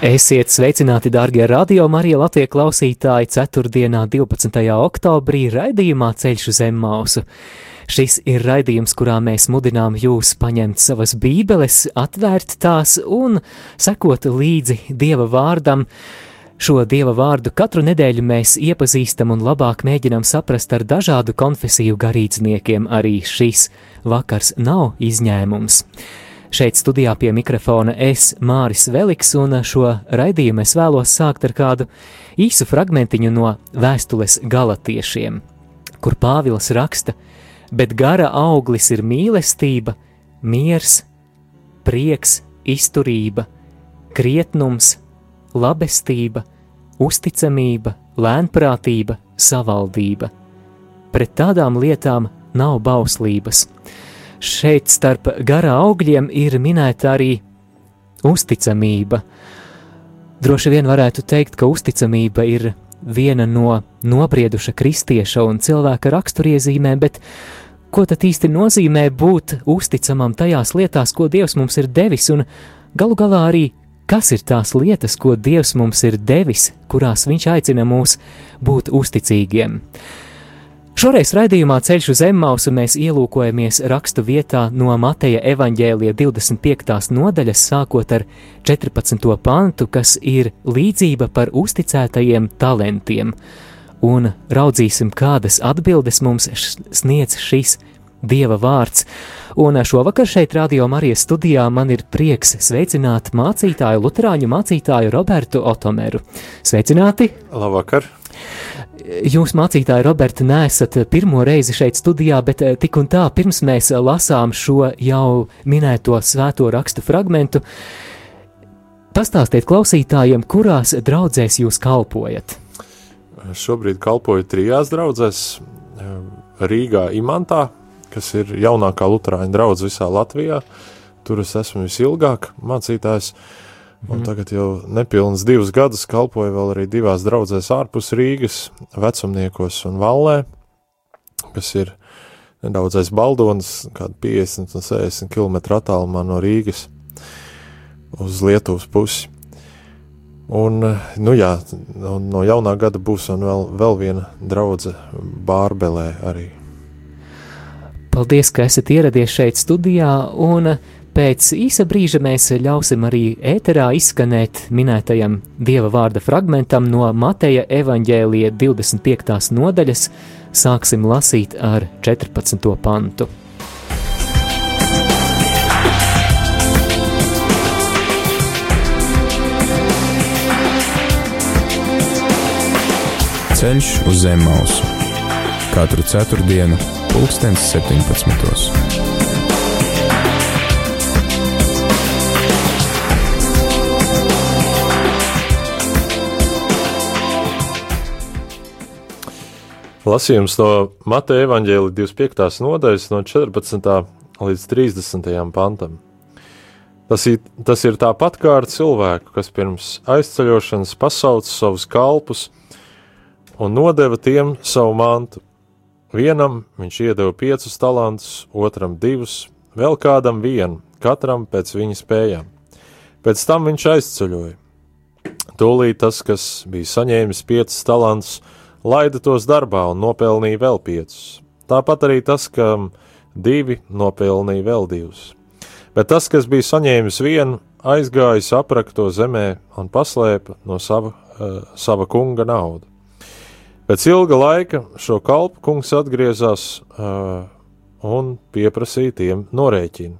Esiet sveicināti, darbie radio Marija Latvijas klausītāji, 4. 12. oktobrī raidījumā Ceļš uz Zemmausu. Šis ir raidījums, kurā mēs mudinām jūs paņemt savas bībeles, atvērt tās un sekot līdzi Dieva vārdam. Šo Dieva vārdu katru nedēļu mēs iepazīstam un labāk mēģinām saprast ar dažādu konfesiju garīdzniekiem, arī šis vakars nav izņēmums. Šeit studijā pie mikrofona es, Māris Veliks, un šo raidījumu es vēlos sākt ar kādu īsu fragmentiņu no vēstules galatiešiem, kur Pāvils raksta, bet gara auglis ir mīlestība, miers, prieks, izturība, krietnums, labestība, uzticamība, lēnprātība, savaldība. Pret tādām lietām nav bauslības šeit starp garā augļiem ir minēta arī uzticamība. Droši vien varētu teikt, ka uzticamība ir viena no nobrieduša kristieša un cilvēka raksturiezīmēm, bet ko tad īsti nozīmē būt uzticamam tajās lietās, ko Dievs mums ir devis, un galu galā arī kas ir tās lietas, ko Dievs mums ir devis, kurās Viņš aicina mūs būt uzticīgiem. Šoreiz raidījumā Ceļš uz Zemmausu mēs ielūkojamies rakstu vietā no Mateja evaņģēlija 25. nodaļas, sākot ar 14. pantu, kas ir līdzība par uzticētajiem talantiem, un raudzīsim, kādas atbildes mums sniedz šis Dieva vārds. Un šovakar šeit, Radio Marijas studijā, man ir prieks sveicināt mācītāju, Lutāņu mācītāju Robertu Otomeru. Sveicināti! Labvakar! Jūs, mācītāji, Roberta, nesat pirmo reizi šeit studijā, bet eh, tik un tā, pirms mēs lasām šo jau minēto svēto rakstu fragmentu, pastāstiet klausītājiem, kurās draudzēs jūs kalpojat. Šobrīd kalpoju trijās draudzēs eh, Rīgā, Imantā, kas ir jaunākā luterāņa draudz visā Latvijā. Tur es esmu visilgāk mācītājs. Uh, Un tagad jau nepilnus divus gadus kalpoju vēl arī divās draudzēs ārpus Rīgas, vecumniekos un Vallē, kas ir nedaudz aiz Baldonas, kāda 50 un 60 km attālumā no Rīgas uz Lietuvas pusi. Un, nu jā, no jaunā gada būs vēl, vēl viena draudze Bārbelē arī. Paldies, ka esat ieradies šeit studijā, un Pēc īsa brīža mēs ļausim arī ēterā izskanēt minētajam dieva vārda fragmentam no Mateja evaņģēlija 25. nodaļas. Sāksim lasīt ar 14. pantu. Ceļš uz zem mausu katru ceturtdienu, pulkstens 17. Lasījums no Mateja evaņģēlija 25. nodaļas, no 14. līdz 30. pantam. Tas ir, tas ir tāpat kā ar cilvēku, kas pirms aizceļošanas pasauca savus kalpus un nodeva tiem savu mantu. Vienam viņš iedeva piecus talantus, otram divus, vēl kādam vienu, katram pēc viņa spējām. Pēc tam viņš aizceļoja. Tūlīt tas, kas bija saņēmis piecus talantus, laida tos darbā un nopelnīja vēl piecus. Tāpat arī tas, kam divi nopelnīja vēl divus. Bet tas, kas bija saņēmis vienu, aizgājis aprakto zemē un paslēpa no sava, uh, sava kunga naudu. Pēc ilga laika šo kalpu kungs atgriezās uh, un pieprasīja tiem norēķinu.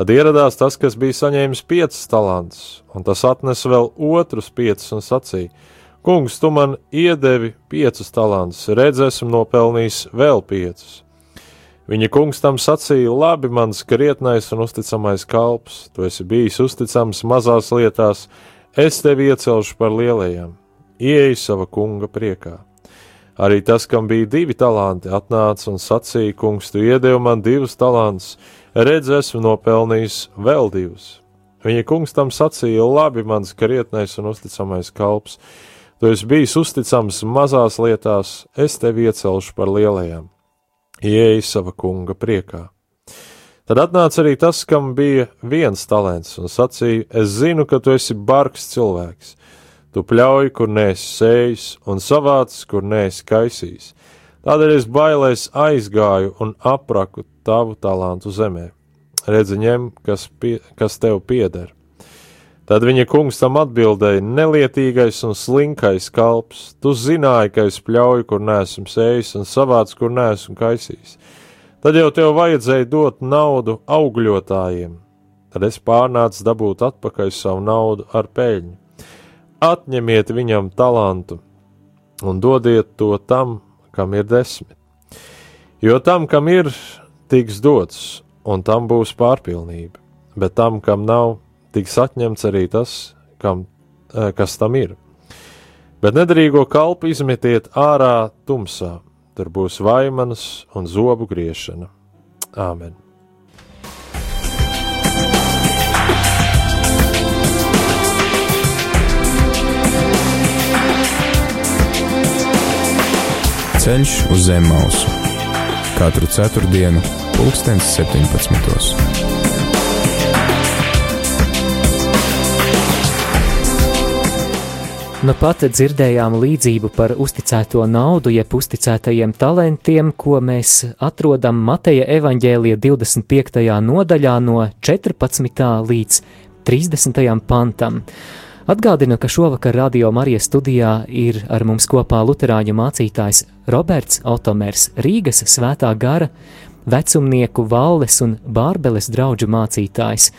Tad ieradās tas, kas bija saņēmis piecus talantus, un tas atnesa vēl otrus piecus un sacīja: Kungs, tu man iedevi piecus talantus, redz, esmu nopelnījis vēl piecus. Viņa kungs tam sacīja: Labi, mans krietnais un uzticamais kalps, tu esi bijis uzticams mazās lietās, es tevi iecelšu par lielajām, ieeja sava kunga priekā. Arī tas, kam bija divi talanti, atnāca un sacīja: Kungs, tu iedevi man divus talantus, redz, esmu nopelnījis vēl divus. Viņa kungs tam sacīja: Labi, mans krietnais un uzticamais kalps, tu esi bijis uzticams mazās lietās, es tevi iecelšu par lielajām. Ieej sava kunga priekā. Tad atnāca arī tas, kam bija viens talants, un sacīja: Es zinu, ka tu esi bargs cilvēks Tu pļauj, kur nēs sējis, un savāc, kur nēs kaisījis. Tādēļ es bailēs aizgāju un apraku tavu talantu zemē. Redzi, ņem, kas, pie, kas tev pieder. Tad viņa kungs tam atbildēja: Nelietīgais un slinkais kalps, tu zināji, ka es pļauju, kur neesmu sējis, un savāc, kur neesmu kaisījis. Tad jau tev vajadzēja dot naudu augļotājiem. Tad es pārnācu dabūt atpakaļ savu naudu ar peļņu atņemiet viņam talantu un dodiet to tam, kam ir desmit. Jo tam, kam ir, tiks dots, un tam būs pārpilnība, bet tam, kam nav, tiks atņemts arī tas, kam, eh, kas tam ir. Bet nedarīgo kalpu izmetiet ārā tumsā, tur būs vaimanas un zobu griešana. Āmen! Ceļš uz zem mausu katru ceturtdienu, pulkstens 17. Nu pat dzirdējām līdzību par uzticēto naudu, jeb uzticētajiem talantiem, ko mēs atrodam Mateja evaņģēlija 25. nodaļā no 14. līdz 30. pantam. Atgādinu, ka šovakar Radio Marijas studijā ir ar mums kopā Lutāņu mācītājs Roberts Otomers, Rīgas svētā gara, vecumnieku valles un bārbeles draugu mācītājs.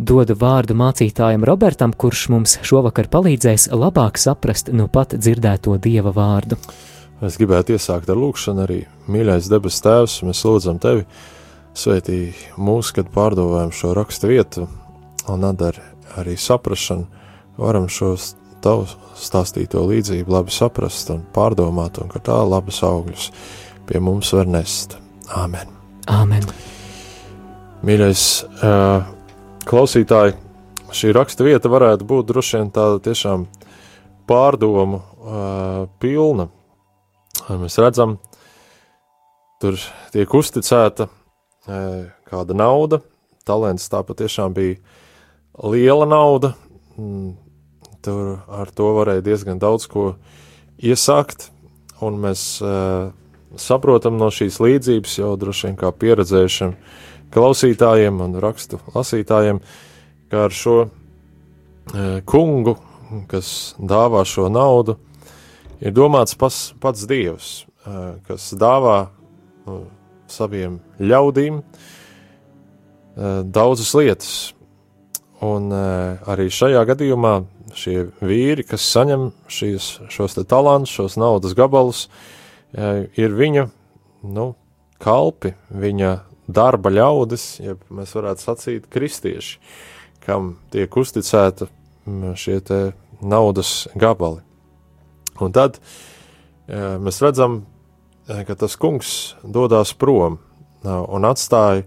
Dodu vārdu mācītājam Robertam, kurš mums šovakar palīdzēs labāk saprast nu pat dzirdēto dieva vārdu. Es gribētu iesākt ar lūkšanu arī. Mīļais debes Tēvs, mēs lūdzam Tevi, sveitī mūs, kad pārdomājam šo rakstu vietu un atdari arī saprašanu varam šos tavu stāstīto līdzību labi saprast un pārdomāt, un ka tā labas augļus pie mums var nest. Āmen! Āmen. Mīļais uh, klausītāji, šī raksta vieta varētu būt droši vien tāda tiešām pārdomu uh, pilna. Mēs redzam, tur tiek uzticēta uh, kāda nauda, talants tā patiešām bija liela nauda, mm, Tur ar to varēja diezgan daudz ko iesākt, un mēs uh, saprotam no šīs līdzības jau droši vien kā pieredzējušiem klausītājiem un rakstu lasītājiem, ka ar šo uh, kungu, kas dāvā šo naudu, ir domāts pas, pats Dievs, uh, kas dāvā uh, saviem ļaudīm daudzas lietas. Un arī šajā gadījumā šie vīri, kas saņem šīs, šos talantus, šos naudas gabalus, ir viņa nu, kalpi, viņa darba ļaudis, ja mēs varētu sacīt, kristieši, kam tiek uzticēta šie naudas gabali. Un tad mēs redzam, ka tas kungs dodas prom un atstāja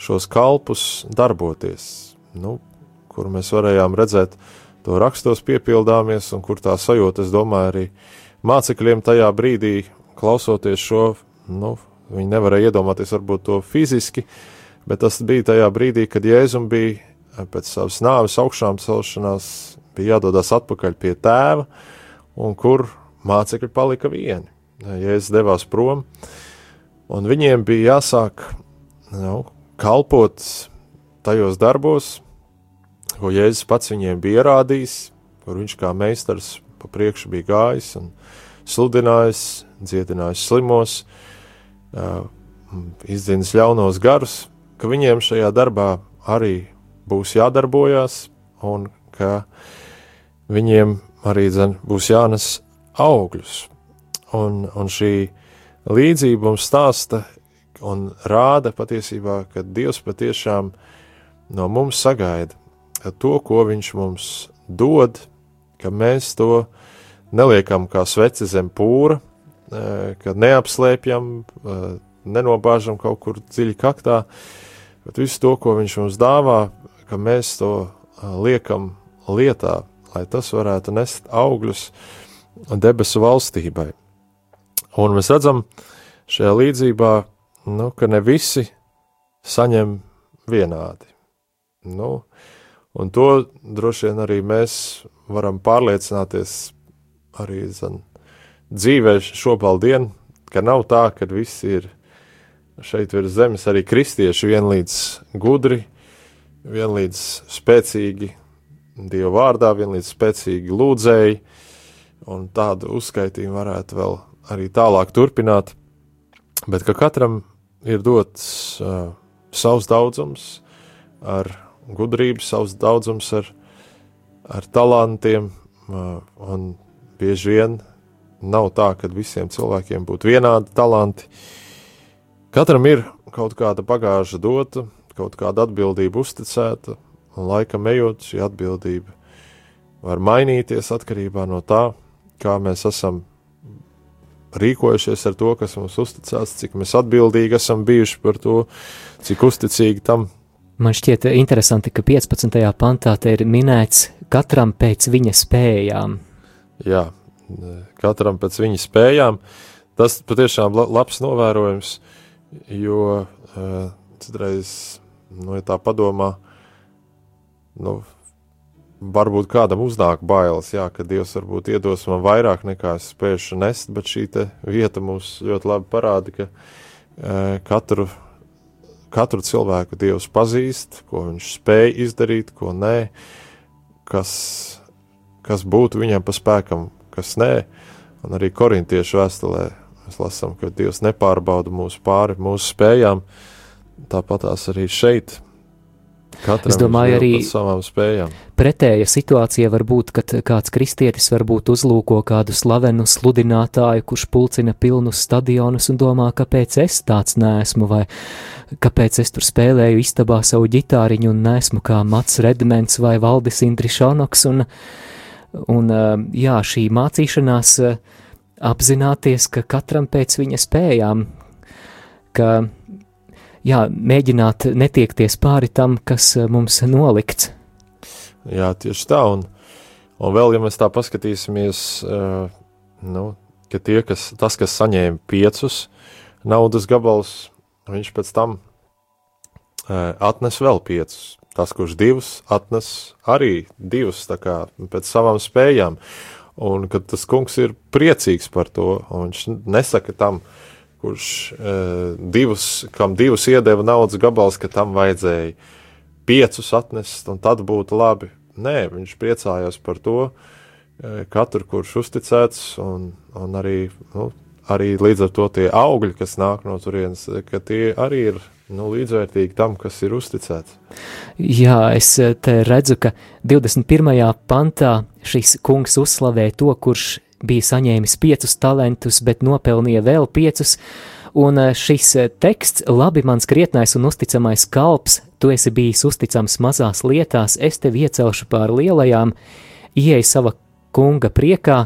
šos kalpus darboties, nu, kur mēs varējām redzēt, to rakstos piepildāmies, un kur tā sajūta, es domāju, arī mācekļiem tajā brīdī, klausoties šo, nu, viņi nevarēja iedomāties varbūt to fiziski, bet tas bija tajā brīdī, kad Jēzum bija pēc savas nāves augšām celšanās, bija jādodas atpakaļ pie tēva, un kur mācekļi palika vieni. Jēzus devās prom, un viņiem bija jāsāk nu, kalpot tajos darbos, ko Jēzus pats viņiem bija ierādījis, kur viņš kā meistars pa priekšu bija gājis un sludinājis, dziedinājis slimos, izdzinis ļaunos garus, ka viņiem šajā darbā arī būs jādarbojās un ka viņiem arī dzen, būs jānes augļus. Un, un šī līdzība mums stāsta un rāda patiesībā, ka Dievs patiešām no mums sagaida to, ko viņš mums dod, ka mēs to neliekam kā sveci zem pūra, ka neapslēpjam, nenobāžam kaut kur dziļi kaktā, bet visu to, ko viņš mums dāvā, ka mēs to liekam lietā, lai tas varētu nest augļus debesu valstībai. Un mēs redzam šajā līdzībā, nu, ka ne visi saņem vienādi. Nu, un to droši vien arī mēs varam pārliecināties arī zan, dzīvē šopaldien, ka nav tā, ka visi ir šeit virs zemes. Arī kristieši vienlīdz gudri, vienlīdz spēcīgi Dieva vārdā, vienlīdz spēcīgi lūdzēji, un tādu uzskaitījumu varētu vēl arī tālāk turpināt, bet ka katram ir dots uh, savs daudzums ar gudrību, savs daudzums ar, ar talantiem, uh, un bieži vien nav tā, ka visiem cilvēkiem būtu vienādi talanti. Katram ir kaut kāda bagāža dota, kaut kāda atbildība uzticēta, un laikam ejot, šī atbildība var mainīties atkarībā no tā, kā mēs esam rīkojušies ar to, kas mums uzticēts, cik mēs atbildīgi esam bijuši par to, cik uzticīgi tam. Man šķiet interesanti, ka 15. pantā te ir minēts katram pēc viņa spējām. Jā, katram pēc viņa spējām. Tas patiešām labs novērojums, jo citreiz, nu, ja tā padomā, nu, varbūt kādam uznāk bailes, jā, ka Dievs varbūt iedos man vairāk nekā es spēšu nest, bet šī vieta mums ļoti labi parāda, ka e, katru, katru cilvēku Dievs pazīst, ko viņš spēj izdarīt, ko nē, kas, kas būtu viņam pa spēkam, kas nē, un arī korintiešu vēstulē mēs lasām, ka Dievs nepārbauda mūsu pāri mūsu spējām, tāpatās arī šeit. Katram es domāju, arī savām spējām. Pretēja situācija var būt, kad kāds kristietis varbūt uzlūko kādu slavenu sludinātāju, kurš pulcina pilnus stadionus un domā, kāpēc es tāds neesmu, vai kāpēc es tur spēlēju istabā savu ģitāriņu un neesmu kā Mats Redmens vai Valdis Indrišonoks, un, un jā, šī mācīšanās apzināties, ka katram pēc viņa spējām, ka jā, mēģināt netiekties pāri tam, kas mums nolikts. Jā, tieši tā, un, un vēl, ja mēs tā paskatīsimies, nu, ka tie, kas, tas, kas saņēma piecus naudas gabalus, viņš pēc tam atnes vēl piecus. Tas, kurš divus atnes arī divus, kā pēc savām spējām, un kad tas kungs ir priecīgs par to, viņš nesaka tam, kurš uh, divus, kam divus iedeva naudas gabals, ka tam vajadzēja piecus atnest, un tad būtu labi. Nē, viņš priecājās par to, uh, katru, kurš uzticēts, un, un arī, nu, arī līdz ar to tie augļi, kas nāk no turienes, ka tie arī ir nu, līdzvērtīgi tam, kas ir uzticēts. Jā, es te redzu, ka 21. pantā šis kungs uzslavē to, kurš bija saņēmis piecus talantus, bet nopelnīja vēl piecus. Un eh, šis eh, teksts, labi, mans krietnais un uzticamais kalps, tu esi bijis uzticams mazās lietās, es tevi iecelšu pār lielajām, ieej sava kunga priekā,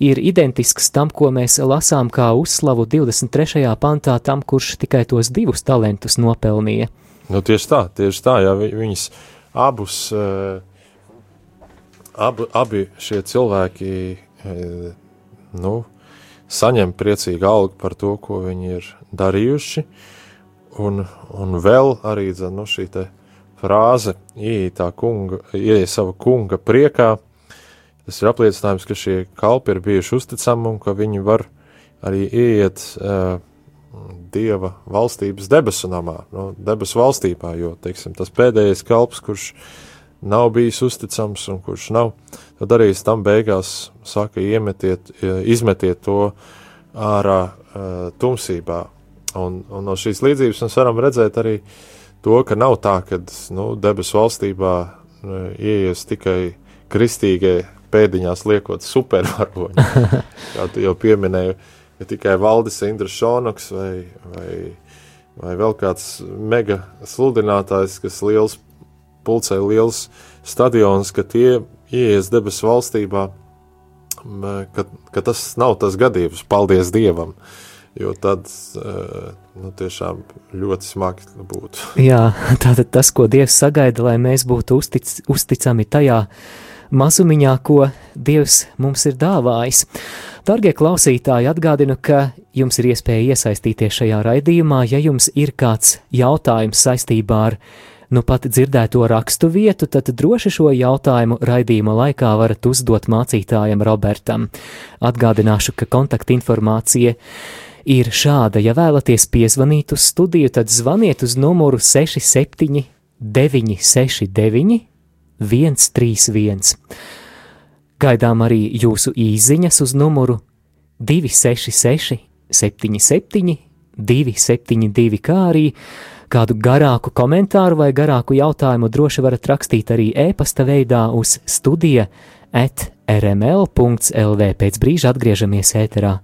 ir identisks tam, ko mēs lasām kā uzslavu 23. pantā, tam, kurš tikai tos divus talantus nopelnīja. Nu, tieši tā, tieši tā, jā, viņas abus, uh, abi, abi šie cilvēki nu, saņem priecīgu algu par to, ko viņi ir darījuši. Un, un vēl arī nu, šī frāze, ienāca kunga, ienāca sava kunga priekā. Tas ir apliecinājums, ka šie kalpi ir bijuši uzticami un ka viņi var arī ieiet uh, dieva valstības debesu namā, no debesu valstībā. Jo teiksim, tas pēdējais kalps, kurš nav bijis uzticams un kurš nav tad arī tam beigās saka, iemetiet, izmetiet to ārā uh, tumsībā. Un, un no šīs līdzības mēs varam redzēt arī to, ka nav tā, ka nu, debesu valstībā uh, ieies tikai kristīgie pēdiņās liekot supervaroņi. Kā tu jau pieminēji, ja tikai Valdis Indra Šonoks vai, vai, vai vēl kāds mega sludinātājs, kas liels pulcē liels stadions, ka tie ieies debesu valstībā, ka, ka tas nav tas gadījums, paldies Dievam, jo tad nu, tiešām ļoti smagi būtu. Jā, tātad tas, ko Dievs sagaida, lai mēs būtu uztic, uzticami tajā mazumiņā, ko Dievs mums ir dāvājis. Dargie klausītāji, atgādinu, ka jums ir iespēja iesaistīties šajā raidījumā, ja jums ir kāds jautājums saistībā ar nu pat dzirdēto rakstu vietu, tad droši šo jautājumu raidījuma laikā varat uzdot mācītājam Robertam. Atgādināšu, ka kontaktinformācija ir šāda. Ja vēlaties piezvanīt uz studiju, tad zvaniet uz numuru 67 969 131. Gaidām arī jūsu īsiņas uz numuru 266 77 272, kā arī Kādu garāku komentāru vai garāku jautājumu droši varat rakstīt arī e-pasta veidā uz studija at rml.lv. Pēc brīža atgriežamies ēterā.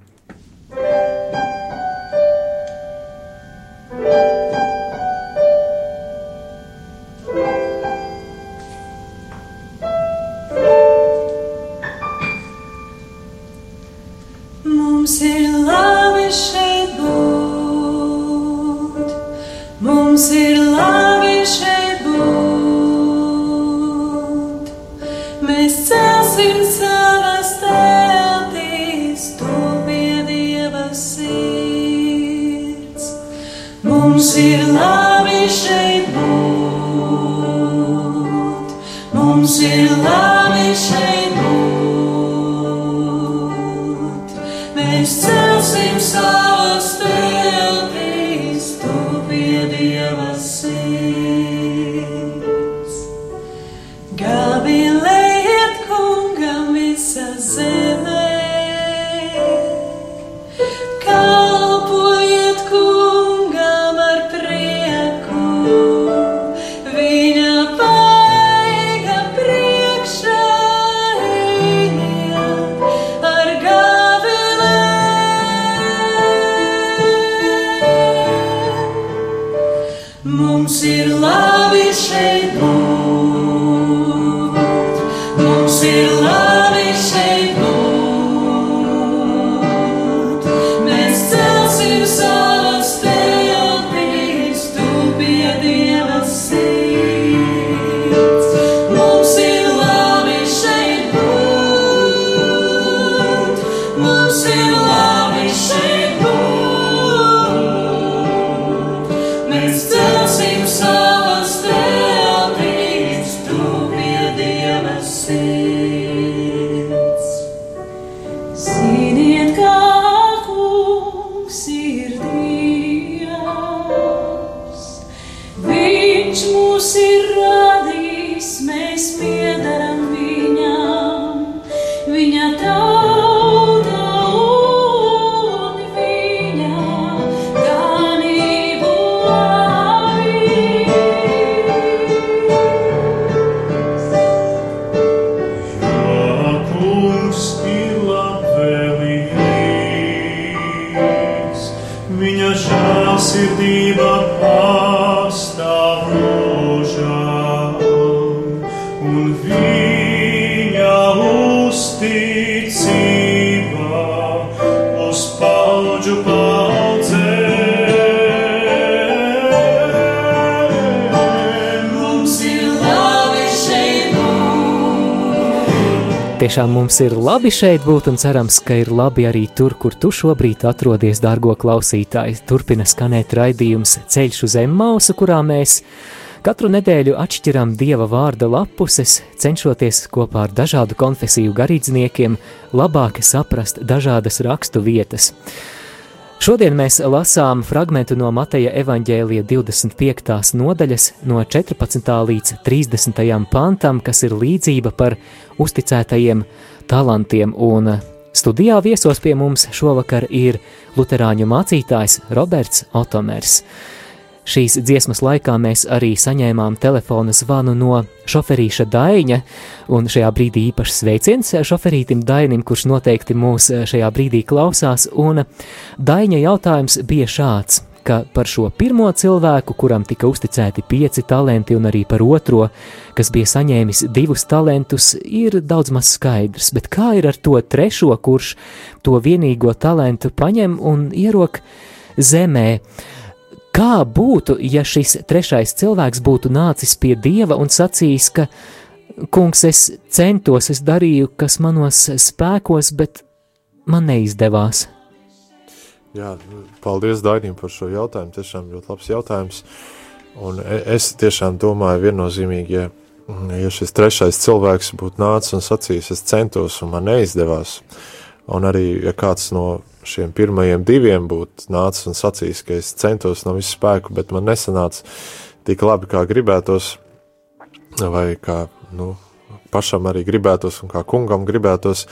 so mums ir labi šeit būt un cerams, ka ir labi arī tur, kur tu šobrīd atrodies, dārgo klausītāji. Turpina skanēt raidījums Ceļš uz Emmausu, kurā mēs katru nedēļu atšķiram Dieva vārda lapuses, cenšoties kopā ar dažādu konfesiju garīdzniekiem labāk saprast dažādas rakstu vietas. Šodien mēs lasām fragment no Mateja evaņģēlija 25. nodaļas, no 14. līdz 30. pantam, kas ir līdzība par uzticētajiem talantiem. Un studijā viesos pie mums šovakar ir Lutāņu mācītājs Roberts Otomers. Šīs dziesmas laikā mēs arī saņēmām telefona zvanu no šoferīša Daņa, un šajā brīdī īpašs sveiciens šoferītim Dainim, kurš noteikti mūs šajā brīdī klausās, Daņa jautājums bija šāds. Ka par šo pirmo cilvēku, kuram tika uzticēti pieci talenti, un arī par otro, kas bija saņēmis divus talantus, ir daudz maz skaidrs. Bet kā ir ar to trešo, kurš to vienīgo talantu paņem un ierok zemē? Kā būtu, ja šis trešais cilvēks būtu nācis pie dieva un sacījis, ka Kungs, es centos, es darīju, kas manos spēkos, bet man neizdevās. Jā, paldies Dainim par šo jautājumu. Tiešām ļoti labs jautājums. Un e, es tiešām domāju viennozīmīgi, ja, ja šis trešais cilvēks būtu nācis un sacījis, es centos un man neizdevās, un arī, ja kāds no šiem pirmajiem diviem būtu nācis un sacījis, ka es centos no visu spēku, bet man nesanāca tik labi, kā gribētos, vai kā nu, pašam arī gribētos un kā kungam gribētos,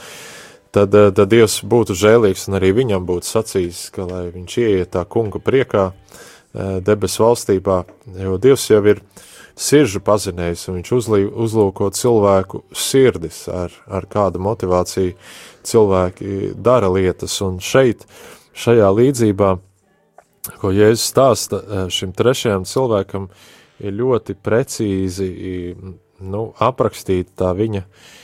tad, eh, tad Dievs būtu žēlīgs un arī viņam būtu sacījis, ka lai viņš ieiet tā kunga priekā eh, debesu valstībā, jo Dievs jau ir siržu pazinējis un viņš uzlī, uzlūko cilvēku sirdis, ar, ar kādu motivāciju cilvēki dara lietas, un šeit, šajā līdzībā, ko Jēzus stāsta eh, šim trešajam cilvēkam, ir ļoti precīzi nu, aprakstīta tā viņa mm,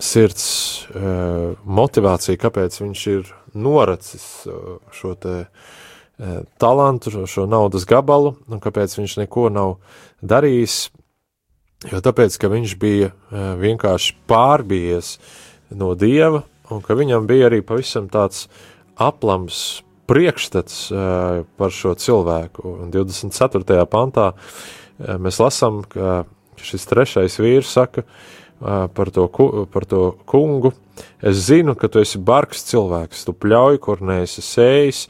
sirds uh, motivācija, kāpēc viņš ir noracis uh, šo te uh, talantu, šo, naudas gabalu, un kāpēc viņš neko nav darījis, jo tāpēc, ka viņš bija vienkārši pārbies no Dieva, un ka viņam bija arī pavisam tāds aplams priekšstats par šo cilvēku. Un 24. pantā mēs lasām, ka šis trešais vīrs saka par to, par to kungu, es zinu, ka tu esi bargs cilvēks, tu pļauj, kur neesi sējis,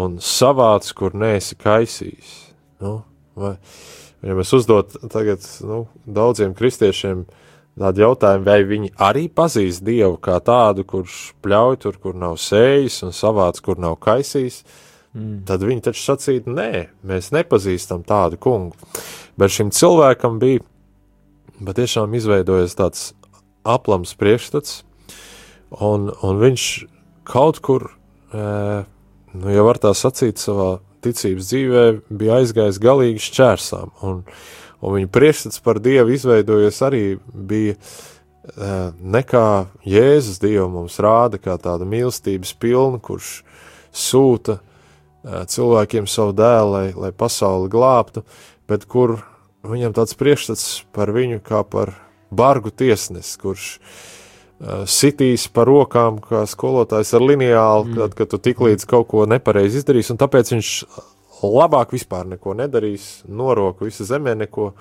un savāc, kur neesi kaisījis. Nu, vai, ja mēs uzdot tagad nu, daudziem kristiešiem tādu jautājumu, vai viņi arī pazīst Dievu kā tādu, kurš pļauj tur, kur nav sējis, un savāc, kur nav kaisījis, mm. tad viņi taču sacītu, nē, mēs nepazīstam tādu kungu. Bet šim cilvēkam bija bet tiešām izveidojas tāds aplams priekšstats, un, un viņš kaut kur, e, nu, ja var tā sacīt, savā ticības dzīvē bija aizgājis galīgi šķērsām, un, un viņa priekšstats par Dievu izveidojies arī bija e, nekā Jēzus Dievu mums rāda, kā tāda mīlestības pilna, kurš sūta e, cilvēkiem savu dēlu, lai, lai pasauli glābtu, bet kur viņam tāds priekšstats par viņu kā par bargu tiesnesi, kurš uh, sitīs par rokām, kā skolotājs ar lineālu, mm. kad, kad tu tik līdz kaut ko nepareizi izdarīs, un tāpēc viņš labāk vispār neko nedarīs, noroku visu zemē neko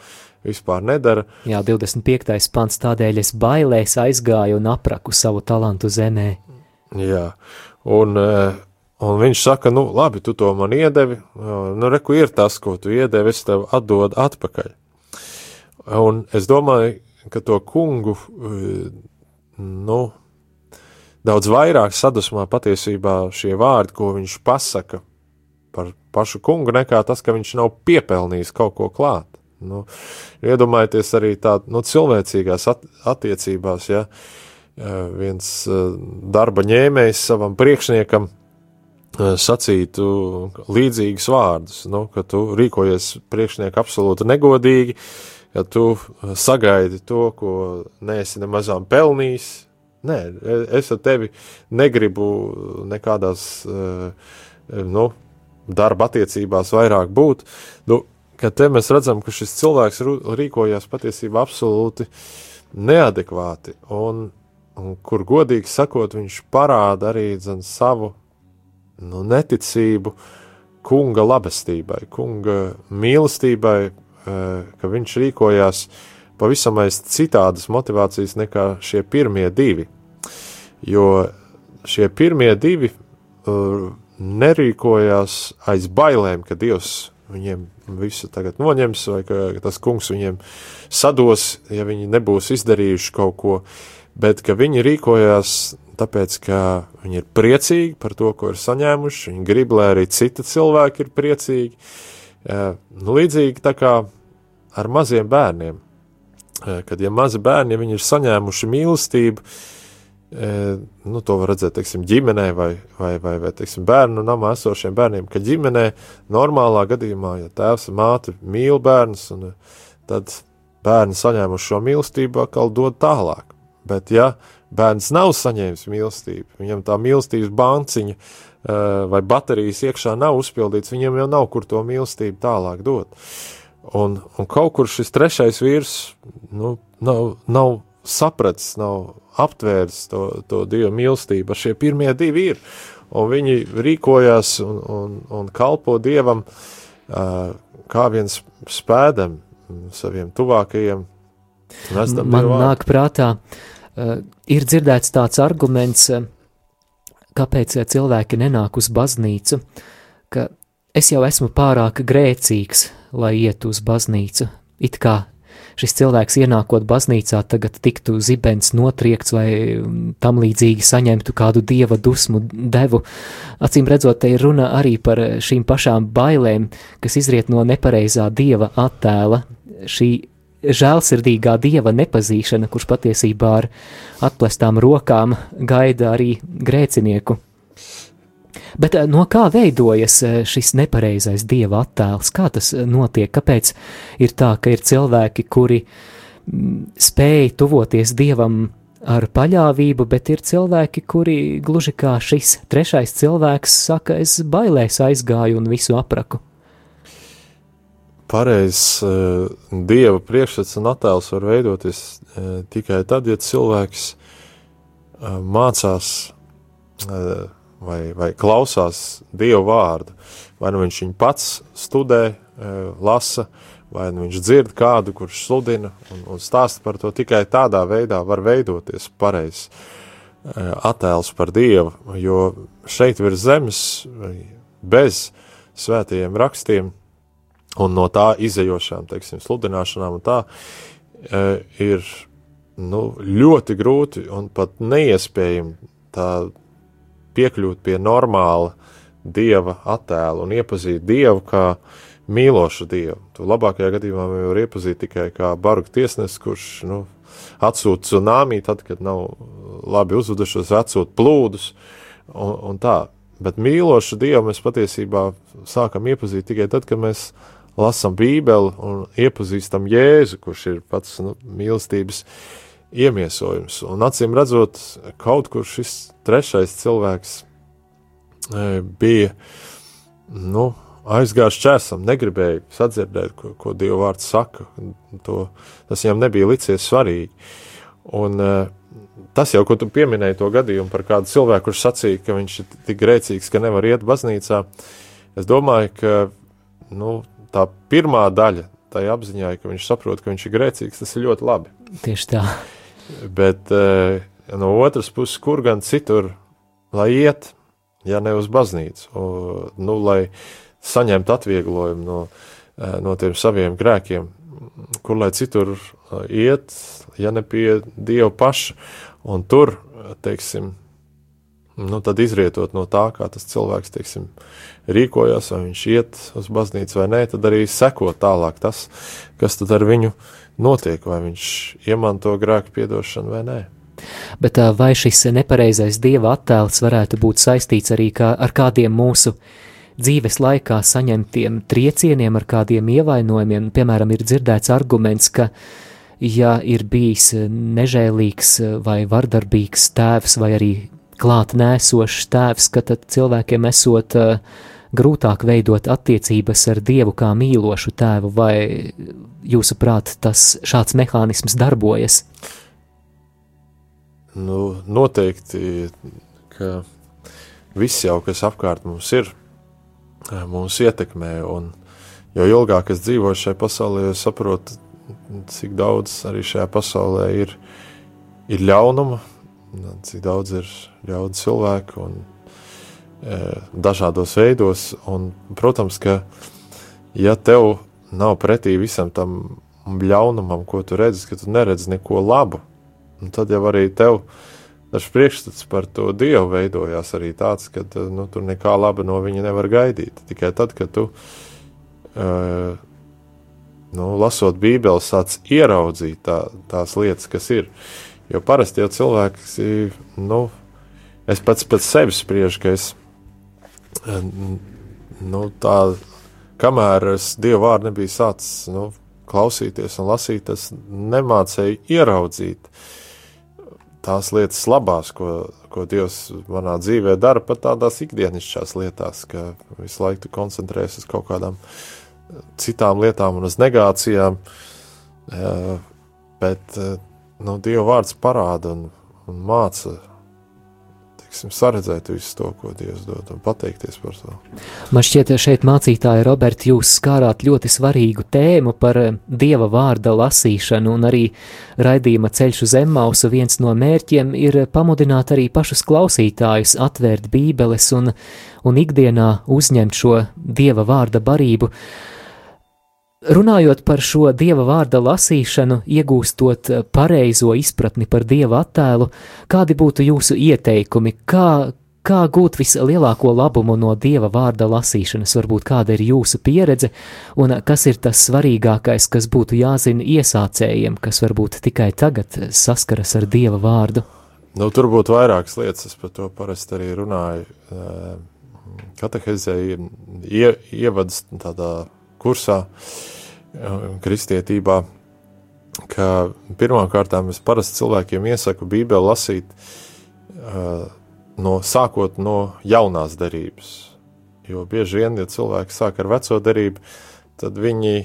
vispār nedara. Jā, 25. pants tādēļ es bailēs aizgāju un apraku savu talantu zemē. Jā, un uh, Un viņš saka, nu, labi, tu to man iedevi, nu, reku ir tas, ko tu iedevi, es tev atdodu atpakaļ. Un es domāju, ka to kungu, nu, daudz vairāk sadusmā patiesībā šie vārdi, ko viņš pasaka par pašu kungu, nekā tas, ka viņš nav piepelnījis kaut ko klāt. Nu, iedomājieties arī tādā nu, cilvēcīgās at attiecībās, ja viens darba ņēmējs savam priekšniekam sacītu līdzīgus vārdus, nu, ka tu rīkojies priekšnieku absolūti negodīgi, ka tu eh, sagaidi to, ko neesi nemazām pelnījis. Nē, es ar tevi negribu nekādās eh, nu, darba attiecībās vairāk būt. Nu, te mēs redzam, ka šis cilvēks rīkojās patiesībā absolūti neadekvāti, un, un kur godīgi sakot, viņš parāda arī zin, savu nu, neticību kunga labestībai, kunga mīlestībai, eh, ka viņš rīkojās pavisam aiz citādas motivācijas nekā šie pirmie divi. Jo šie pirmie divi uh, nerīkojās aiz bailēm, ka Dievs viņiem visu tagad noņems, vai ka tas kungs viņiem sados, ja viņi nebūs izdarījuši kaut ko, bet ka viņi rīkojās tāpēc, ka viņi ir priecīgi par to, ko ir saņēmuši, viņi grib, lai arī citi cilvēki ir priecīgi. Nu, līdzīgi tā kā ar maziem bērniem, kad ja mazi bērni, ja ir saņēmuši mīlestību, nu, to var redzēt, teiksim, ģimenē vai, vai, vai, vai teiksim, bērnu namā esošiem bērniem, ka ģimenē normālā gadījumā, ja tēvs un māte mīl bērnus, tad bērni saņēmuši šo mīlestību, atkal dod tālāk. Bet, ja bērns nav saņēmis mīlestību, viņam tā mīlestības banciņa vai baterijas iekšā nav uzpildīts, viņam jau nav kur to mīlestību tālāk dot. Un, un kaut kur šis trešais vīrs nu, nav, nav sapratis, nav aptvērs to, to dievu mīlestību. Šie pirmie divi ir, un viņi rīkojās un, un, un kalpo dievam uh, kā viens spēdam saviem tuvākajiem. Man nāk prātā, uh, ir dzirdēts tāds arguments, uh, kāpēc cilvēki nenāk uz baznīcu, ka es jau esmu pārāk grēcīgs, lai iet uz baznīcu. It kā šis cilvēks ienākot baznīcā tagad tiktu zibens notriekts vai mm, tam līdzīgi saņemtu kādu dieva dusmu devu. Acīm redzot, te ir runa arī par šīm pašām bailēm, kas izriet no nepareizā dieva attēla. Šī žēlsirdīgā dieva nepazīšana, kurš patiesībā ar atplestām rokām gaida arī grēcinieku. Bet eh, no kā veidojas eh, šis nepareizais dieva attēls? Kā tas notiek? Kāpēc ir tā, ka ir cilvēki, kuri mm, spēj tuvoties dievam ar paļāvību, bet ir cilvēki, kuri gluži kā šis trešais cilvēks saka, es bailēs aizgāju un visu apraku? Pareizs uh, dieva priekšstats un attēls var veidoties uh, tikai tad, ja cilvēks uh, mācās vai, vai klausās Dieva vārdu. Vai nu viņš viņu pats studē, lasa, vai nu viņš dzird kādu, kurš sludina un, un stāsta par to. Tikai tādā veidā var veidoties pareizs attēls par Dievu, jo šeit virs zemes bez svētajiem rakstiem un no tā izējošām, teiksim, sludināšanām un tā, e, ir nu, ļoti grūti un pat neiespējami tā piekļūt pie normāla dieva attēla un iepazīt dievu kā mīlošu dievu. To labākajā gadījumā var iepazīt tikai kā bargu tiesnesis, kurš nu, atsūta tsunami, tad, kad nav labi uzvedušos, atsūta plūdus un, un tā. Bet mīlošu dievu mēs patiesībā sākam iepazīt tikai tad, kad mēs lasām Bībeli un iepazīstam Jēzu, kurš ir pats nu, mīlestības iemiesojums. Un acīm redzot, kaut kur šis trešais cilvēks e, bija nu, aizgājis čērsam, negribēja sadzirdēt, ko, ko Dieva vārds saka. To, tas viņam nebija licies svarīgi. Un, e, tas jau, ko tu pieminēji to gadījumu par kādu cilvēku, kurš sacīja, ka viņš ir tik grēcīgs, ka nevar iet baznīcā, es domāju, ka nu, tā pirmā daļa tai apziņai, ka viņš saprot, ka viņš ir grēcīgs, tas ir ļoti labi. Tieši tā. Bet uh, no otras puses, kur gan citur, lai iet, ja ne uz baznīcu, un, nu, lai saņemtu atvieglojumu no, uh, no tiem saviem grēkiem, kur lai citur uh, iet, ja ne pie Dieva paša, un tur, teiksim, nu, tad izrietot no tā, kā tas cilvēks, teiksim, rīkojas, vai viņš iet uz baznīcu vai nē, tad arī seko tālāk tas, kas ar viņu notiek, vai viņš iemanto grēku piedošanu vai nē. Bet vai šis nepareizais dieva attēls varētu būt saistīts arī kā ar kādiem mūsu dzīves laikā saņemtiem triecieniem, ar kādiem ievainojumiem? Piemēram, ir dzirdēts arguments, ka, ja ir bijis nežēlīgs vai vardarbīgs tēvs vai arī klāt nēsošs tēvs, ka tad cilvēkiem esot uh, grūtāk veidot attiecības ar Dievu kā mīlošu tēvu, vai jūsuprāt tas šāds mehānisms darbojas? Nu, noteikti, ka viss jau, kas apkārt mums ir, mūs ietekmē, un jo ilgāk es dzīvoju šajā pasaulē, jo saprotu, cik daudz arī šajā pasaulē ir, ir ļaunuma, cik daudz ir ļaunu cilvēku un e, dažādos veidos. Un, protams, ka ja tev nav pretī visam tam ļaunumam, ko tu redzi, ka tu neredzi neko labu, tad jau arī tev tas priekšstats par to dievu veidojās arī tāds, ka nu, tur nekā laba no viņa nevar gaidīt. Tikai tad, kad tu, uh, nu, lasot Bībeli, sāc ieraudzīt tā, tās lietas, kas ir. Jo parasti jau cilvēks, nu, es pats pēc sevis spriežu, ka es nu, tā, kamēr es Dievu vārdu nebiju sācis nu, klausīties un lasīt, es nemācēju ieraudzīt tās lietas labās, ko, ko Dievs manā dzīvē dara, pat tādās ikdienišķās lietās, ka visu laiku koncentrējas uz kaut kādām citām lietām un uz negācijām. Bet nu, Dieva vārds parāda un, un māca teiksim, saredzēt visu to, ko Dievs dod, un pateikties par to. Man šķiet, ka šeit mācītāji, Roberti, jūs skārāt ļoti svarīgu tēmu par eh, Dieva vārda lasīšanu, un arī raidījuma ceļš uz Emmausu viens no mērķiem ir pamudināt arī pašus klausītājus atvērt bībeles un, un ikdienā uzņemt šo Dieva vārda barību. Runājot par šo dieva vārda lasīšanu, iegūstot pareizo izpratni par dieva attēlu, kādi būtu jūsu ieteikumi, kā, kā gūt vislielāko labumu no dieva vārda lasīšanas, varbūt kāda ir jūsu pieredze, un kas ir tas svarīgākais, kas būtu jāzina iesācējiem, kas varbūt tikai tagad saskaras ar dieva vārdu? Nu, tur būtu vairākas lietas, es par to parasti arī runāju. Katehezē ie, ievadas tādā kursā kristietībā, ka pirmkārt es parasti cilvēkiem iesaku Bībeli lasīt no, sākot no jaunās derības. Jo bieži vien, ja cilvēki sāk ar veco derību, tad viņi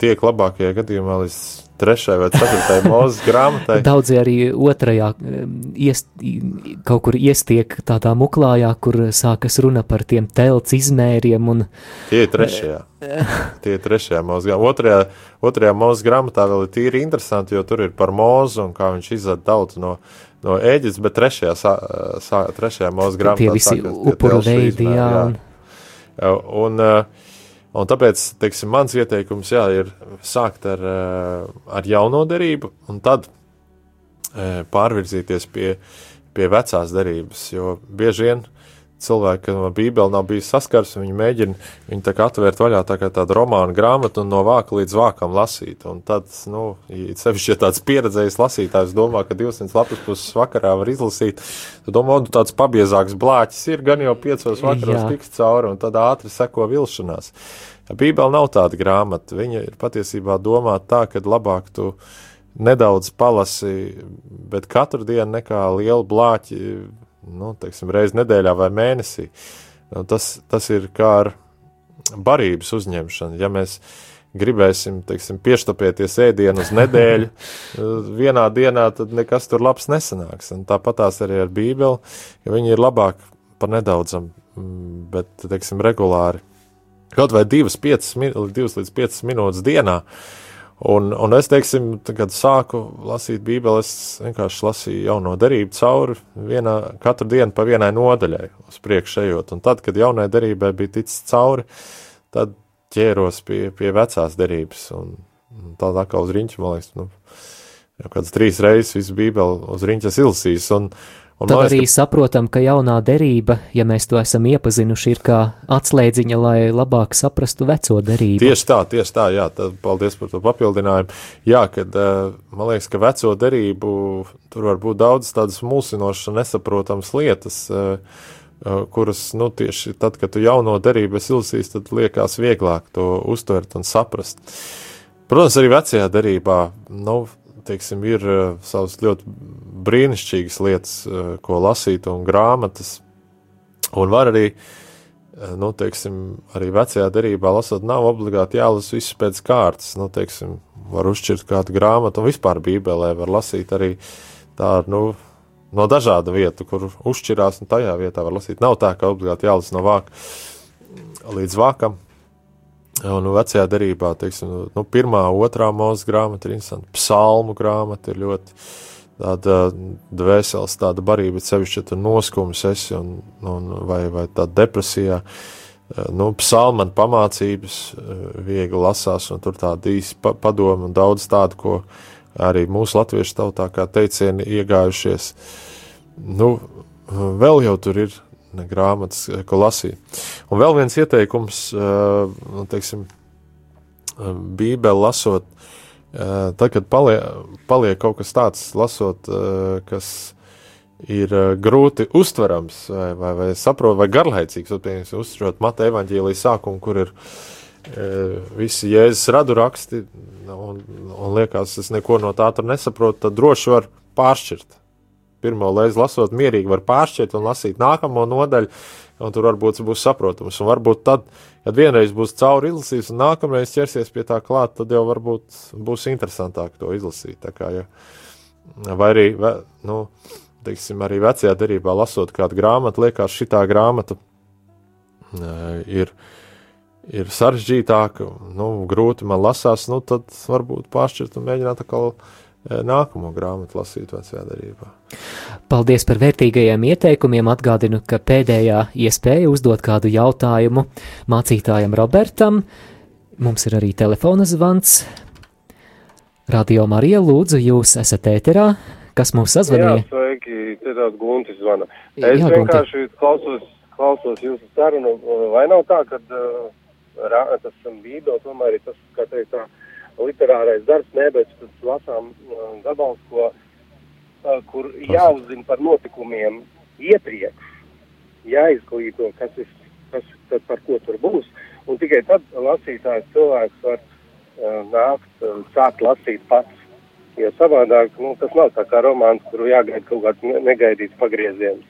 tiek labākajā gadījumā līdz trešai vai ceturtajai mūzes grāmatai. Daudzi arī otrajā iest, kaut kur iestiek tādā muklājā, kur sākas runa par tiem telts izmēriem. Un... Tie ir trešajā. Tie ir trešajā mūzes grāmatā. Otrajā, otrajā mūzes grāmatā vēl ir tīri interesanti, jo tur ir par mūzu un kā viņš izvada tautu no, no Ēģiptes, bet trešajā, sā, sā, trešajā mūzes grāmatā tie visi upuru veidi, jā. jā. Un, un, uh, Un tāpēc, teiksim, mans ieteikums jā, ir sākt ar, eh, ar jauno derību, un tad e, pārvirzīties pie, pie vecās derības. Jo bieži vien cilvēki, kam no Bībeli nav bijis saskars, viņi mēģina viņu tā kā atvērt vaļā tā kā tādu romānu grāmatu un no vāka līdz vākam lasīt. Un tad, nu, sevišķi, ja tāds pieredzējis lasītājs domā, ka 200 lapas puses vakarā var izlasīt, tad domā, nu, tāds pabiezāks blāķis ir, gan jau piecos vakaros tiks cauri, un tad ātri seko vilšanās. Ja Bībeli nav tāda grāmata, viņa ir patiesībā domāta tā, ka labāk tu nedaudz palasi, bet katru dienu nekā lielu blāķi nu, teiksim, reizi nedēļā vai mēnesī. Nu, tas, tas ir kā ar barības uzņemšanu. Ja mēs gribēsim teiksim, pieštapēties ēdienu uz nedēļu, vienā dienā tad nekas tur labs nesanāks. Un tāpat tās arī ar Bībeli, jo viņi ir labāk par nedaudzam, mm, bet, teiksim, regulāri. Kaut vai divas, piecas, divas līdz piecas minūtes dienā, uh, Un, un es, teiksim, kad sāku lasīt Bībeli, es vienkārši lasīju jauno derību cauri vienā, katru dienu pa vienai nodaļai uz priekšu ejot. Un tad, kad jaunai derībai bija ticis cauri, tad ķēros pie, pie vecās derības. Un, un tādā kā uz riņķa, man liekas, nu, jau kāds trīs reizes visu Bībeli uz riņķas ilsīs. Un, Un Tad arī ka... saprotam, ka jaunā derība, ja mēs to esam iepazinuši, ir kā atslēdziņa, lai labāk saprastu veco derību. Tieši tā, tieši tā, jā, tad paldies par to papildinājumu. Jā, kad eh, man liekas, ka veco derību tur var būt daudz tādas mulsinošas un nesaprotamas lietas, eh, eh, kuras, nu, tieši tad, kad tu jauno derību esi ilsīs, tad liekas vieglāk to uztvert un saprast. Protams, arī vecajā derībā, nu, teiksim, ir uh, savas ļoti brīnišķīgas lietas, uh, ko lasīt, un grāmatas. Un var arī, uh, nu, teiksim, arī vecajā derībā lasot, nav obligāti jālasa viss pēc kārtas. Nu, teiksim, var uzšķirt kādu grāmatu, un vispār Bībelē var lasīt arī tādu, nu, no dažādu vietu, kur uzšķirās, un tajā vietā var lasīt. Nav tā, ka obligāti jālasa no vāka līdz vākam. Un vecajā derībā, teiksim, nu, pirmā, otrā mūzes grāmata ir interesanta, psalmu grāmata ir ļoti tāda dvēseles, tāda barība, bet sevišķi, ja tu noskums esi un, un vai, vai tāda depresijā, nu, psalman pamācības viegli lasās, un tur tāda īsi pa, padoma un daudz tādu, ko arī mūsu latviešu tautā kā teicieni iegājušies. Nu, vēl jau tur ir grāmatas, eh, ko lasīju. Un vēl viens ieteikums, eh, nu, teiksim, eh, Bībeli lasot, tad, kad paliek, paliek kaut kas tāds, lasot, kas ir grūti uztverams, vai, vai, vai saprot, vai garlaicīgs, piemēram, uztverot Mata evaņģēlijas sākumu, kur ir visi Jēzus radu raksti, un, un liekas, es neko no tā tur nesaprotu, tad droši var pāršķirt. Pirmo reizi lasot, mierīgi var pāršķirt un lasīt nākamo nodaļu, un tur varbūt būs saprotams. Un varbūt tad, kad vienreiz būs cauri izlasījis, un nākamreiz ķersies pie tā klāt, tad jau varbūt būs interesantāk to izlasīt. Kā, ja, vai arī, nu, teiksim, arī vecajā derībā lasot kādu grāmatu, liekas, šī grāmata uh, ir, ir sarežģītāka, nu, grūti man lasās, nu, tad varbūt pāršķirt un mēģināt atkal nākamo grāmatu lasīt vecajā darbā. Paldies par vērtīgajiem ieteikumiem. Atgādinu, ka pēdējā iespēja uzdot kādu jautājumu mācītājam Robertam. Mums ir arī telefona zvans. Radio Marija, lūdzu, jūs esat ēterā. Kas mums sazvanīja? Jā, sveiki, te tāds Guntis zvana. Es Jā, vienkārši klausos, klausos jūsu sarunu. Vai nav tā, ka uh, tas bībeli tomēr ir tas, kā teikt, tā, literārais darbs, nē, bet lasām uh, gabals, ko, uh, kur jāuzzina par notikumiem iepriekš, jāizglīto, kas, ir, kas tad par ko tur būs, un tikai tad lasītājs cilvēks var uh, nākt, uh, sākt lasīt pats. Jo savādāk, nu, tas nav tā kā romāns, kuru jāgaida kaut kāds negaidīts pagrieziens.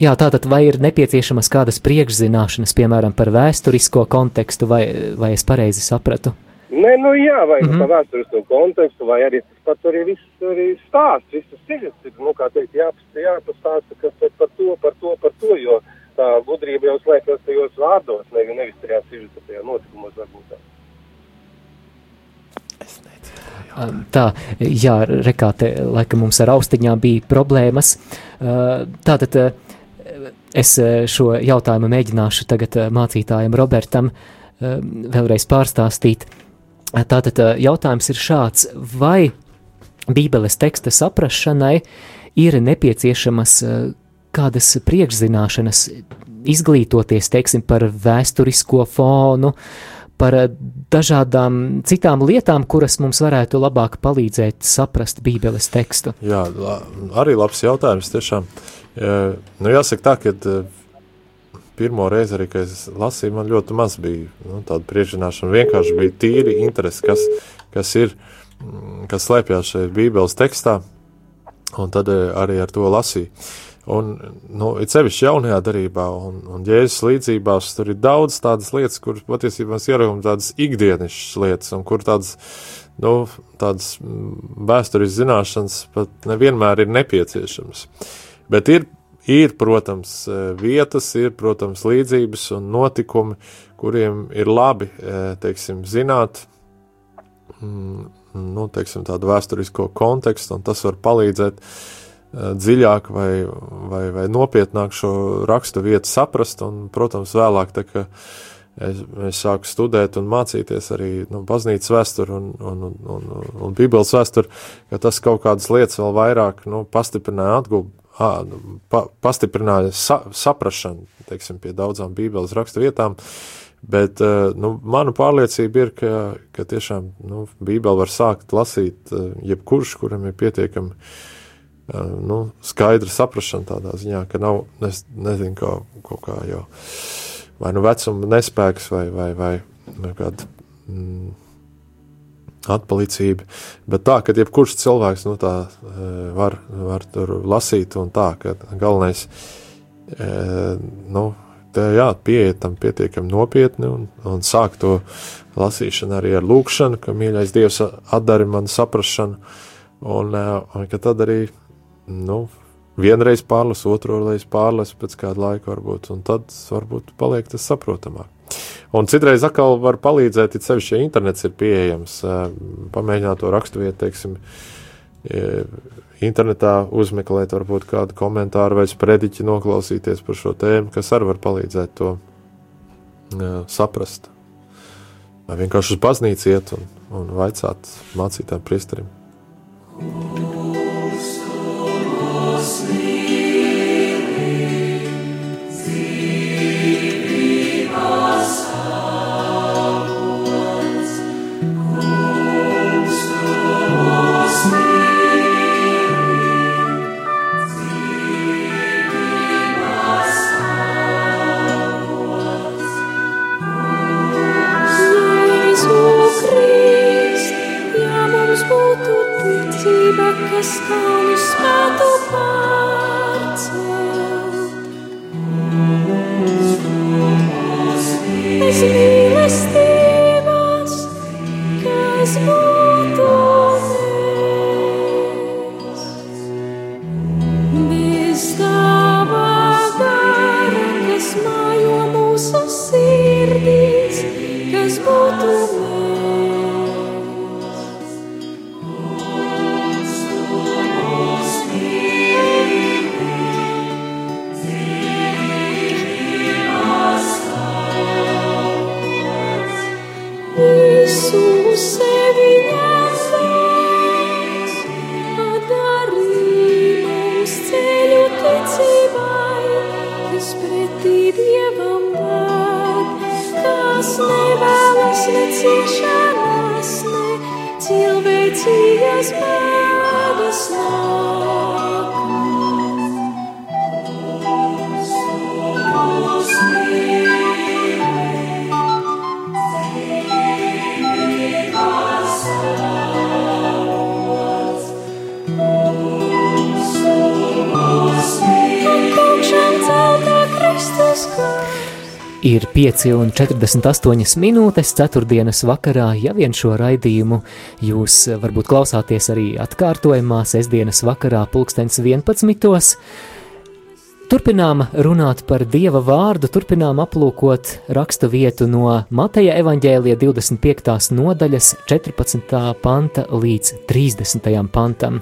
Jā, tātad vai ir nepieciešamas kādas priekšzināšanas, piemēram, par vēsturisko kontekstu, vai, vai es pareizi sapratu? Uh, Nē, nu jā, vai mm -hmm. pa vēsturisko kontekstu, vai arī tas pats arī viss arī stāsts, visas sižets ir, nu, kā teikt, jāpast, jāpastāsta, kas par to, par to, par to, jo tā gudrība jau slēpjas tajos vārdos, nevis, nevis tajā sižetā, tajā notikumos varbūt tā. Tā, jā, rekāte, laikam mums ar austiņām bija problēmas. Tātad es šo jautājumu mēģināšu tagad mācītājam Robertam vēlreiz pārstāstīt. Tātad jautājums ir šāds, vai Bībeles teksta saprašanai ir nepieciešamas kādas priekšzināšanas, izglītoties, teiksim, par vēsturisko fonu, par dažādām citām lietām, kuras mums varētu labāk palīdzēt saprast Bībeles tekstu? Jā, arī labs jautājums tiešām. Nu, jāsaka tā, ka pirmo reizi arī, kad es lasīju, man ļoti maz bija nu, tāda priekšzināšana. Vienkārši bija tīri interesi, kas, kas ir, mm, kas slēpjas šeit Bībeles tekstā, un tad eh, arī ar to lasīju. Un, nu, it sevišķi jaunajā darbā, un, un jēzus līdzībās, tur ir daudz tādas lietas, kuras patiesībā mēs ieraugām tādas ikdienišķas lietas, un kur tādas, nu, tādas mm, vēstures zināšanas pat nevienmēr ir nepieciešamas. Bet ir Ir, protams, e, vietas, ir, protams, līdzības un notikumi, kuriem ir labi, e, teiksim, zināt, mm, nu, teiksim, tādu vēsturisko kontekstu, un tas var palīdzēt e, dziļāk vai, vai, vai nopietnāk šo rakstu vietu saprast, un, protams, vēlāk, tā kā es, es sāku studēt un mācīties arī nu, baznīcas vēsturi un, un, un, un, un bībeles vēsturi, ka tas kaut kādas lietas vēl vairāk nu, pastiprināja atgūbu pa, pastiprināja sa, saprašanu, teiksim, pie daudzām bībeles rakstu vietām, bet, nu, mana pārliecība ir, ka, ka tiešām, nu, bībeli var sākt lasīt jebkurš, kuram ir pietiekami, nu, skaidra saprašana tādā ziņā, ka nav, es nezinu, kā, kaut kā jau, vai nu vecuma nespēks, vai, vai, vai, vai kāda, mm, atpalicība. Bet tā, ka jebkurš cilvēks nu, tā, e, var, var tur lasīt, un tā, ka galvenais e, nu, te, jā, pieiet tam pietiekami nopietni un, un sāk to lasīšanu arī ar lūkšanu, ka mīļais Dievs atdari man saprašanu, un, e, un ka tad arī, nu, vienreiz pārlas, otru reizi pārlas pēc kāda laika varbūt, un tad varbūt paliek tas saprotamāk. Un citreiz atkal var palīdzēt, it sevišķi, ja internets ir pieejams, pamēģināt to raksturvietu, teiksim, internetā uzmeklēt varbūt kādu komentāru vai sprediķi noklausīties par šo tēmu, kas arī var palīdzēt to saprast. Vai vienkārši uz baznīcu iet un, un vaicāt mācītājiem priesterim. ciešanas, Ir 5,48 minūtes, 4. vakarā. Ja vien šo raidījumu jūs varbūt klausāties arī atkārtojumā, sestdienas vakarā, pulkstenis 11. Turpinām runāt par Dieva vārdu, turpinām aplūkot rakstu vietu no Mateja evaņģēlija 25. nodaļas 14. panta līdz 30. pantam.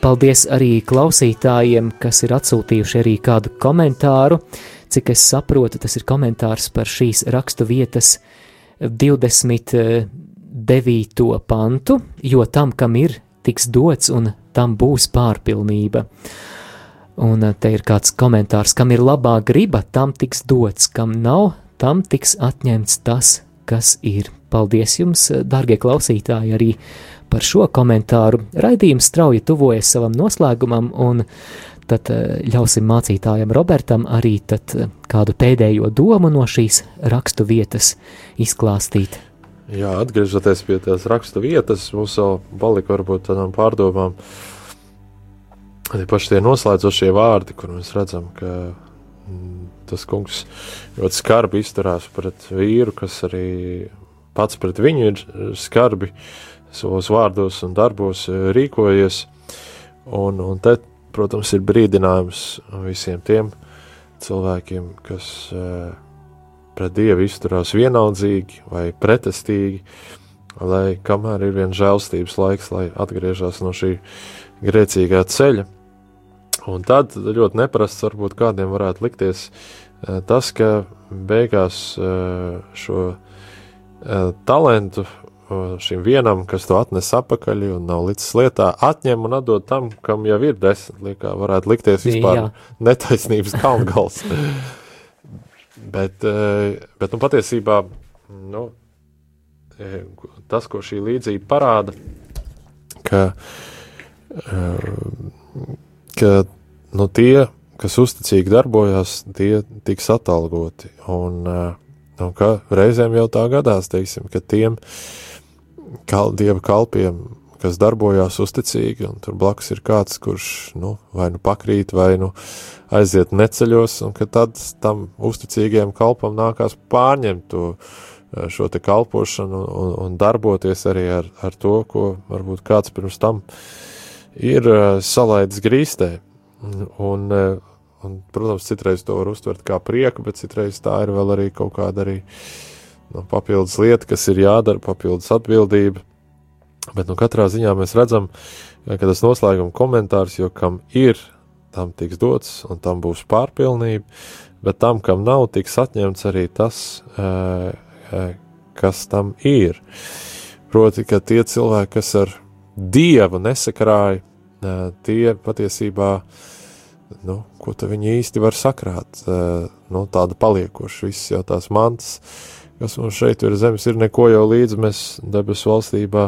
Paldies arī klausītājiem, kas ir atsūtījuši arī kādu komentāru. Cik es saprotu, tas ir komentārs par šīs rakstu vietas 29. pantu, jo tam, kam ir, tiks dots un tam būs pārpilnība. Un eh, te ir kāds komentārs, kam ir labā griba, tam tiks dots, kam nav, tam tiks atņemts tas, kas ir. Paldies jums, darbie klausītāji, arī par šo komentāru. Raidījums strauji tuvojas savam noslēgumam, un tad eh, ļausim mācītājam Robertam arī eh, kādu pēdējo domu no šīs rakstu vietas izklāstīt. Jā, atgriežoties pie tās rakstu vietas, mums vēl palika varbūt tādām pārdomām. Tie paši tie noslēdzošie vārdi, kur mēs redzam, ka mm, tas kungs ļoti skarbi izturās pret vīru, kas arī pats pret viņu ir skarbi savos vārdos un darbos eh, rīkojies. Un, un te protams, ir brīdinājums visiem tiem cilvēkiem, kas uh, pret Dievu izturās vienaldzīgi vai pretestīgi, lai kamēr ir vien žēlstības laiks, lai atgriežas no šī grēcīgā ceļa. Un tad ļoti neprasts varbūt kādiem varētu likties uh, tas, ka beigās uh, šo talantu šim vienam, kas to atnes atpakaļ un nav līdz lietā, atņem un atdod tam, kam jau ir desmit. Liekā varētu likties vispār Jā. netaisnības kalngals. bet, eh, bet nu, patiesībā nu, eh, tas, ko šī līdzība parāda, ka, eh, ka nu, tie, kas uzticīgi darbojās, tie tiks atalgoti. Un, un ka reizēm jau tā gadās, teiksim, ka tiem, uh, kal, dieva kalpiem, kas darbojās uzticīgi, un tur blakus ir kāds, kurš nu, vai nu pakrīt, vai nu aiziet neceļos, un ka tad tam uzticīgajam kalpam nākās pārņemt to, eh, šo te kalpošanu un, un darboties arī ar, ar to, ko varbūt kāds pirms tam ir uh, salaidis grīstē. Un, uh, un, protams, citreiz to var uztvert kā prieku, bet citreiz tā ir vēl arī kaut kāda arī uh, nu, papildus lieta, kas ir jādara, papildus atbildība. Bet nu, katrā ziņā mēs redzam, ka tas noslēguma komentārs, jo kam ir, tam tiks dots, un tam būs pārpilnība, bet tam, kam nav, tiks atņemts arī tas, kas tam ir. Proti, ka tie cilvēki, kas ar dievu nesakrāja, tie patiesībā, nu, ko viņi īsti var sakrāt, nu, tāda paliekoša, viss jau tās mantas, kas mums šeit ir zemes, ir neko jau līdzi mēs debesu valstībā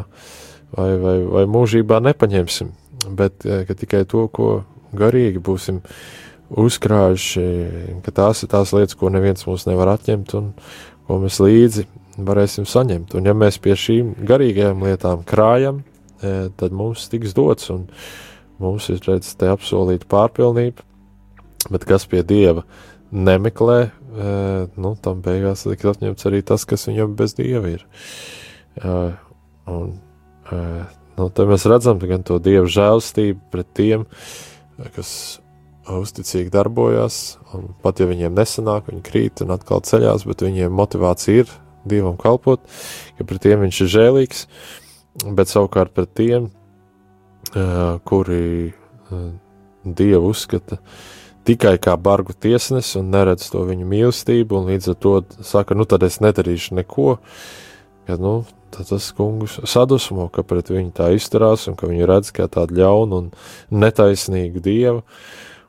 vai, vai, vai mūžībā nepaņemsim, bet ka tikai to, ko garīgi būsim uzkrājuši, ka tās ir tās lietas, ko neviens mums nevar atņemt un ko mēs līdzi varēsim saņemt. Un ja mēs pie šīm garīgajām lietām krājam, eh, tad mums tiks dots un mums ir redz te apsolīta pārpilnība, bet kas pie Dieva nemeklē, nu, tam beigās tiks atņemts arī tas, kas viņam bez dieva ir. Un, nu, te mēs redzam gan to dievu žēlstību pret tiem, kas uzticīgi darbojas, un pat ja viņiem nesanāk, viņi krīt un atkal ceļās, bet viņiem motivācija ir dievam kalpot, ka pret tiem viņš ir žēlīgs, bet savukārt pret tiem, kuri dievu uzskata, uh, tikai kā bargu tiesnesi un neredz to viņu mīlestību, un līdz ar to saka, nu tad es nedarīšu neko, ka, nu, tad tas kungus sadusmo, ka pret viņu tā izturās, un ka viņu redz kā tādu ļaunu un netaisnīgu dievu,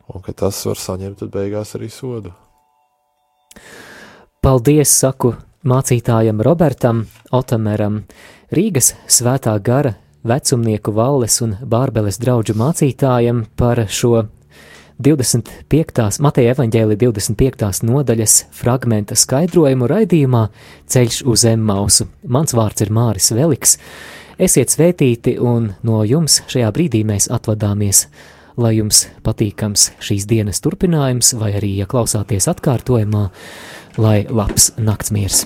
un ka tas var saņemt beigās arī sodu. Paldies, saku mācītājam Robertam Otameram, Rīgas svētā gara vecumnieku valles un bārbeles draugu mācītājam par šo 25. Mateja evaņģēli 25. nodaļas fragmenta skaidrojumu raidījumā Ceļš uz Emmausu. Mans vārds ir Māris Veliks. Esiet svētīti un no jums šajā brīdī mēs atvadāmies. Lai jums patīkams šīs dienas turpinājums, vai arī, ja klausāties atkārtojumā, lai labs naktsmiers!